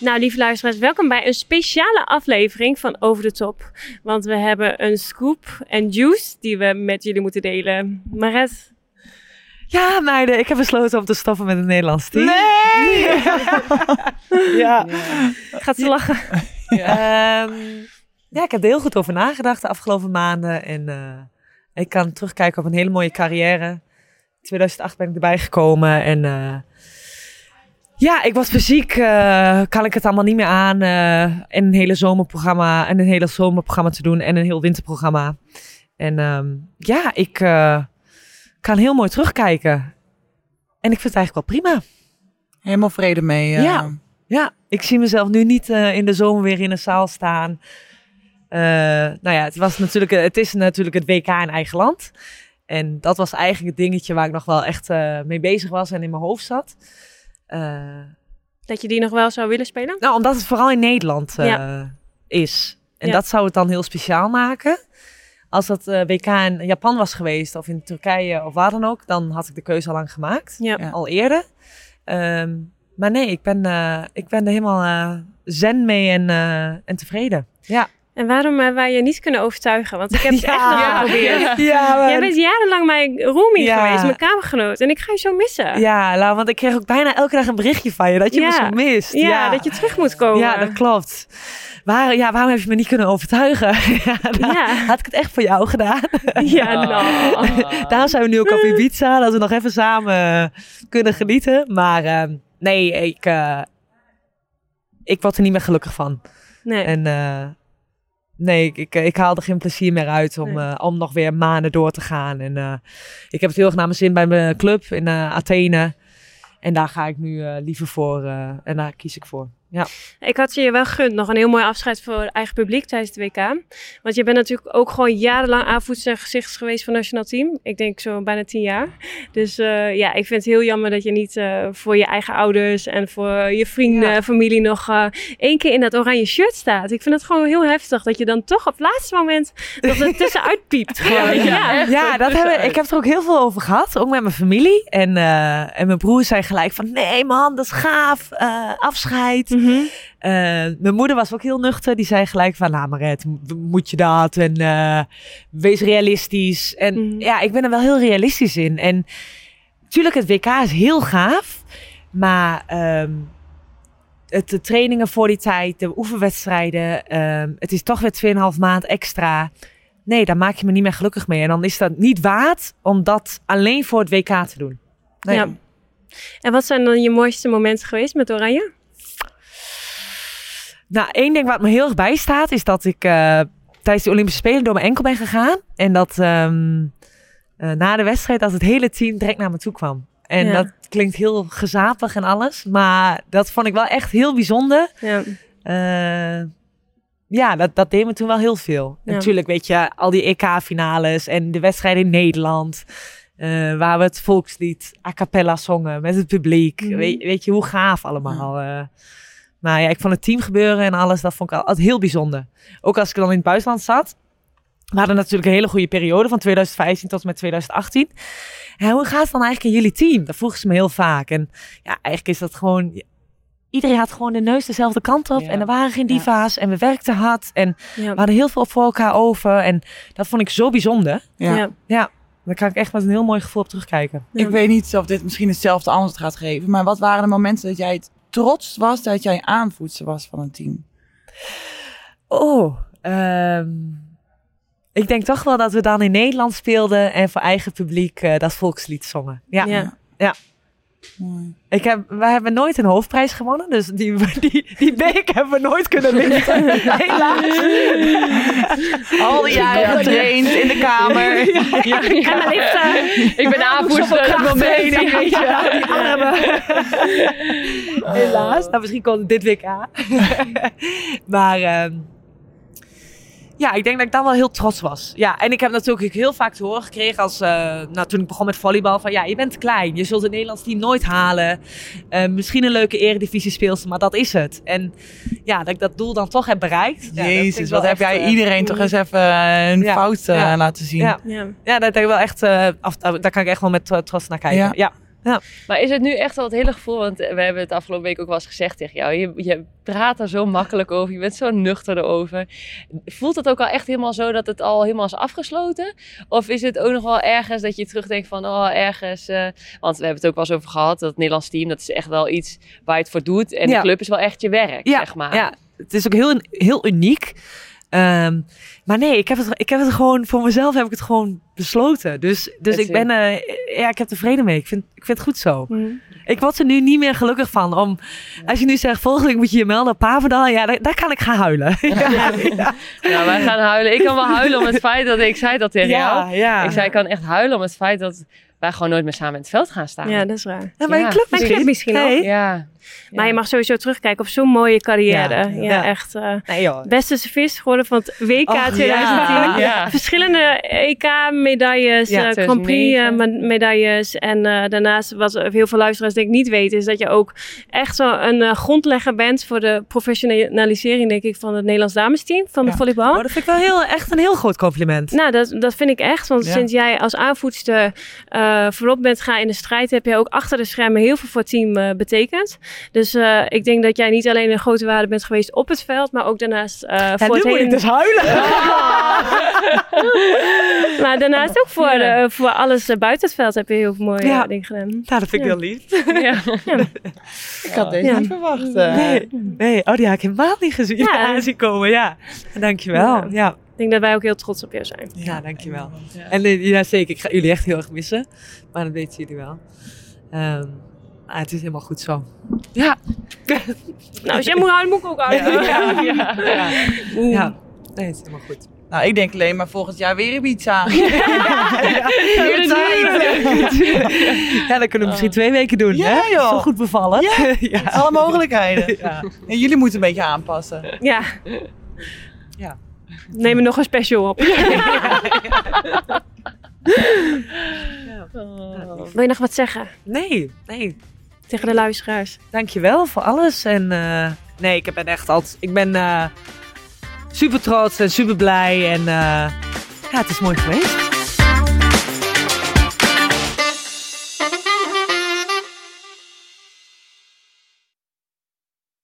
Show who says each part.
Speaker 1: Nou, lieve luisteraars, welkom bij een speciale aflevering van Over de Top. Want we hebben een scoop en juice die we met jullie moeten delen. Maret,
Speaker 2: Ja, meiden, ik heb besloten om te stoppen met het Nederlands team.
Speaker 3: Nee!
Speaker 2: Ja.
Speaker 1: gaat ze lachen?
Speaker 2: Ja. ja, ik heb er heel goed over nagedacht de afgelopen maanden. En eh, ik kan terugkijken op een hele mooie carrière. In 2008 ben ik erbij gekomen en... eh, ja, ik was fysiek, eh, kan ik het allemaal niet meer aan. eh en een hele zomerprogramma en een hele zomerprogramma te doen en een heel winterprogramma. En ehm, ja, ik eh, kan heel mooi terugkijken. En ik vind het eigenlijk wel prima.
Speaker 3: Helemaal vrede mee.
Speaker 2: Ja. Ja, ik zie mezelf nu niet in de zomer weer in een zaal staan. Nou ja, het, was natuurlijk, het is natuurlijk het WK in eigen land. En dat was eigenlijk het dingetje waar ik nog wel echt mee bezig was en in mijn hoofd zat. Eh,
Speaker 1: Dat je die nog wel zou willen spelen?
Speaker 2: nou, omdat het vooral in Nederland eh,
Speaker 1: Ja.
Speaker 2: is. En
Speaker 1: Ja.
Speaker 2: dat zou het dan heel speciaal maken. Als dat eh, WK in Japan was geweest, of in Turkije of waar dan ook, dan had ik de keuze al lang gemaakt.
Speaker 1: Ja.
Speaker 2: Al eerder. Ehm, maar nee, ik ben, eh, ik ben er helemaal zen mee en, eh, en tevreden. Ja.
Speaker 1: En waarom hebben wij je niet kunnen overtuigen? Want ik heb het
Speaker 2: Ja.
Speaker 1: echt nog
Speaker 2: Ja.
Speaker 1: geprobeerd.
Speaker 2: Ja,
Speaker 1: Jij bent jarenlang mijn roomie geweest, mijn kamergenoot. En ik ga je zo missen.
Speaker 2: Ja, Lau, want ik kreeg ook bijna elke dag een berichtje van je dat je me zo mist.
Speaker 1: Ja, dat je terug moet komen.
Speaker 2: Ja, dat klopt. Waar, ja, waarom heb je me niet kunnen overtuigen? ja. Had ik het echt voor jou gedaan.
Speaker 1: Ja, nou.
Speaker 2: Daarom zijn we nu ook op Ibiza, dat we nog even samen eh, kunnen genieten. Maar ehm, nee, ik, eh, ik word er niet meer gelukkig van.
Speaker 1: Nee.
Speaker 2: En eh, nee, ik, ik, ik haal er geen plezier meer uit om,
Speaker 1: Nee.
Speaker 2: eh, om nog weer maanden door te gaan. En eh, ik heb het heel erg naar mijn zin bij mijn club in eh, Athene. En daar ga ik nu eh, liever voor eh, en daar kies ik voor. Ja.
Speaker 1: Ik had je wel gegund nog een heel mooi afscheid voor het eigen publiek tijdens het WK. Want je bent natuurlijk ook gewoon jarenlang aanvoerster en gezicht geweest van het nationaal team. Ik denk zo bijna tien jaar. Dus eh, ja, ik vind het heel jammer dat je niet eh, voor je eigen ouders en voor je vrienden,
Speaker 2: Ja.
Speaker 1: familie nog eh, één keer in dat oranje shirt staat. Ik vind het gewoon heel heftig dat je dan toch op het laatste moment nog er tussenuit piept. Gewoon. Ja,
Speaker 2: Ja, dat hebben, ik heb er ook heel veel over gehad. Ook met mijn familie. En, eh, en mijn broer zei gelijk van... Nee man, dat is gaaf. eh, afscheid. Eh, mijn moeder was ook heel nuchter. Die zei gelijk van... Nou Maret, m- moet je dat? En eh, wees realistisch. En
Speaker 1: Mhm.
Speaker 2: ja, ik ben er wel heel realistisch in. En natuurlijk, het WK is heel gaaf. Maar... ehm, het, de trainingen voor die tijd, de oefenwedstrijden. ehm, het is toch weer 2,5 maand extra. Nee, daar maak je me niet meer gelukkig mee. En dan is dat niet waard om dat alleen voor het WK te doen. Nee.
Speaker 1: Ja. En wat zijn dan je mooiste momenten geweest met oranje?
Speaker 2: Nou, één ding wat me heel erg bijstaat is dat ik eh, tijdens de Olympische Spelen door mijn enkel ben gegaan. En dat ehm, eh, na de wedstrijd dat het hele team direct naar me toe kwam. En
Speaker 1: Ja.
Speaker 2: dat klinkt heel gezapig en alles. Maar dat vond ik wel echt heel bijzonder.
Speaker 1: Ja.
Speaker 2: Eh, ja, dat, dat deed me toen wel heel veel.
Speaker 1: Ja.
Speaker 2: Natuurlijk, weet je, al die EK-finales en de wedstrijden in Nederland. waar we het volkslied a cappella zongen met het publiek.
Speaker 1: Mhm.
Speaker 2: weet, weet je, hoe gaaf allemaal. Maar ja, ik vond het teamgebeuren en alles, dat vond ik al- altijd heel bijzonder. Ook als ik dan in het buitenland zat. We hadden natuurlijk een hele goede periode van 2015 tot en met 2018. En hoe gaat het dan eigenlijk in jullie team? Dat vroegen ze me heel vaak. En ja, eigenlijk is dat gewoon... Iedereen had gewoon de neus dezelfde kant op.
Speaker 3: Ja.
Speaker 2: En er waren geen
Speaker 3: Ja.
Speaker 2: diva's. En we werkten hard. En
Speaker 1: Ja.
Speaker 2: we hadden heel veel voor elkaar over. En dat vond ik zo bijzonder.
Speaker 3: Ja.
Speaker 1: Ja.
Speaker 2: Ja, daar kan ik echt met een heel mooi gevoel op terugkijken.
Speaker 3: Ik weet niet of dit misschien hetzelfde antwoord gaat geven. Maar wat waren de momenten dat jij het trots was dat jij aanvoerster was van een team?
Speaker 2: Oh, ehm, ik denk toch wel dat we dan in Nederland speelden. En voor eigen publiek eh, dat volkslied zongen. Ja.
Speaker 1: Ja.
Speaker 3: Mooi.
Speaker 2: Ik heb, wij hebben nooit een hoofdprijs gewonnen. Dus die, die, die beek hebben we nooit kunnen winnen. Helaas.
Speaker 3: Al die jaren getraind in de kamer.
Speaker 4: Ja,
Speaker 1: En mijn liefde.
Speaker 4: Ik ben aanvoerster op moment. weet je
Speaker 2: Helaas. Nou, misschien komt het dit WK. maar ehm, ja, ik denk dat ik dan wel heel trots was. Ja, en ik heb natuurlijk heel vaak te horen gekregen als, eh, nou, toen ik begon met volleybal van ja, je bent klein. Je zult het Nederlands team nooit halen. Eh, misschien een leuke eredivisie speelster, maar dat is het. En ja, dat ik dat doel dan toch heb bereikt. Ja,
Speaker 3: Jezus, wat heb jij
Speaker 2: eh,
Speaker 3: iedereen toch eens even een
Speaker 2: Ja.
Speaker 3: fout
Speaker 2: Ja.
Speaker 3: laten zien.
Speaker 2: Ja.
Speaker 1: Ja.
Speaker 2: Ja, dat heb ik wel echt, eh, af, daar kan ik echt wel met tro- trots naar kijken.
Speaker 3: Ja.
Speaker 2: Ja.
Speaker 4: Maar is het nu echt wel het hele gevoel, want we hebben het afgelopen week ook wel eens gezegd tegen jou. Je, je praat er zo makkelijk over, je bent zo nuchter erover. Voelt het ook al echt helemaal zo dat het al helemaal is afgesloten? Of is het ook nog wel ergens dat je terugdenkt van, oh ergens... eh, want we hebben het ook wel eens over gehad, dat het Nederlands team, dat is echt wel iets waar je het voor doet. En
Speaker 2: Ja.
Speaker 4: de club is wel echt je werk,
Speaker 2: Ja,
Speaker 4: zeg maar.
Speaker 2: Ja, het is ook heel, heel uniek. Ehm, maar nee, ik heb, het, ik heb het gewoon, voor mezelf heb ik het gewoon besloten. Dus, dus ik ben, eh, ja, ik heb er vrede mee. Ik vind, ik vind het goed zo.
Speaker 1: Hm.
Speaker 2: Ik word er nu niet meer gelukkig van. Om, als je nu zegt, volgende week moet je je melden op Paverdal. Ja, daar, daar kan ik gaan huilen. ja, ja,
Speaker 4: wij gaan huilen. Ik kan wel huilen om het feit dat ik zei dat tegen jou.
Speaker 2: ja, ja.
Speaker 4: Ik zei, ik kan echt huilen om het feit dat wij gewoon nooit meer samen in het veld gaan staan.
Speaker 1: ja, dat is raar.
Speaker 2: Ja, mijn
Speaker 4: Ja.
Speaker 2: club
Speaker 1: Mijn
Speaker 2: misschien.
Speaker 1: club misschien
Speaker 2: Hey.
Speaker 1: ook.
Speaker 4: Ja.
Speaker 1: Maar je mag sowieso terugkijken op zo'n mooie carrière.
Speaker 2: Ja,
Speaker 1: Ja,
Speaker 2: ja.
Speaker 1: echt. eh,
Speaker 2: Nee
Speaker 1: beste service geworden van het WK
Speaker 2: Och,
Speaker 1: 2010.
Speaker 2: ja.
Speaker 4: Ja.
Speaker 1: Verschillende EK-medailles, eh Grand
Speaker 4: 2009.
Speaker 1: Prix-medailles. en eh, daarnaast, wat heel veel luisteraars denk ik niet weten, is dat je ook echt zo een grondlegger bent voor de professionalisering, denk ik, van het Nederlands damesteam van de volleybal.
Speaker 2: Oh, dat vind ik wel heel, echt een heel groot compliment.
Speaker 1: Nou, dat, dat vind ik echt. Want sinds jij als aanvoedster voorop bent gaan in de strijd, heb je ook achter de schermen heel veel voor het team betekend. Dus eh, ik denk dat jij niet alleen een grote waarde bent geweest op het veld, maar ook daarnaast eh,
Speaker 2: en
Speaker 1: voor
Speaker 2: nu
Speaker 1: het hele...
Speaker 2: ik dus huilen.
Speaker 1: Maar daarnaast ook voor,
Speaker 4: Ja.
Speaker 1: eh, voor alles buiten het veld heb je heel veel mooie
Speaker 2: Ja.
Speaker 1: dingen gedaan.
Speaker 2: Nou, dat vind ik
Speaker 1: Ja.
Speaker 2: heel lief.
Speaker 4: Ja.
Speaker 3: Ik had deze
Speaker 1: Ja.
Speaker 3: niet verwacht. eh.
Speaker 2: Nee, nee. Oh, die had ik helemaal niet gezien.
Speaker 1: Ja.
Speaker 2: Ja, zien komen. Ja, dankjewel.
Speaker 1: Ja.
Speaker 2: Ja.
Speaker 1: Ik denk dat wij ook heel trots op jou zijn.
Speaker 2: Ja, dankjewel. En ja, zeker. Ik ga jullie echt heel erg missen. Maar dat weten jullie wel. Ehm, ah, het is helemaal goed zo. Ja.
Speaker 1: Nou, als jij moet houden, moet ik ook houden.
Speaker 2: Ja.
Speaker 4: Ja.
Speaker 2: Ja.
Speaker 1: Oeh.
Speaker 2: ja. Nee, het is helemaal goed.
Speaker 3: Nou, ik denk alleen maar volgend jaar weer Ibiza.
Speaker 2: Ja, dan kunnen we misschien twee weken doen.
Speaker 3: Ja,
Speaker 2: hè?
Speaker 3: joh.
Speaker 2: Zo goed bevallen.
Speaker 3: Ja.
Speaker 2: ja.
Speaker 3: Alle mogelijkheden.
Speaker 2: Ja.
Speaker 3: En jullie moeten een beetje aanpassen.
Speaker 1: Ja.
Speaker 2: Ja.
Speaker 1: Neem er nog een special op. Wil je nog wat zeggen
Speaker 2: Nee, nee.
Speaker 1: Tegen de luisteraars?
Speaker 2: Dankjewel voor alles. En eh, nee, ik ben echt altijd. Ik ben eh, super trots en super blij. En eh, ja, het is mooi geweest.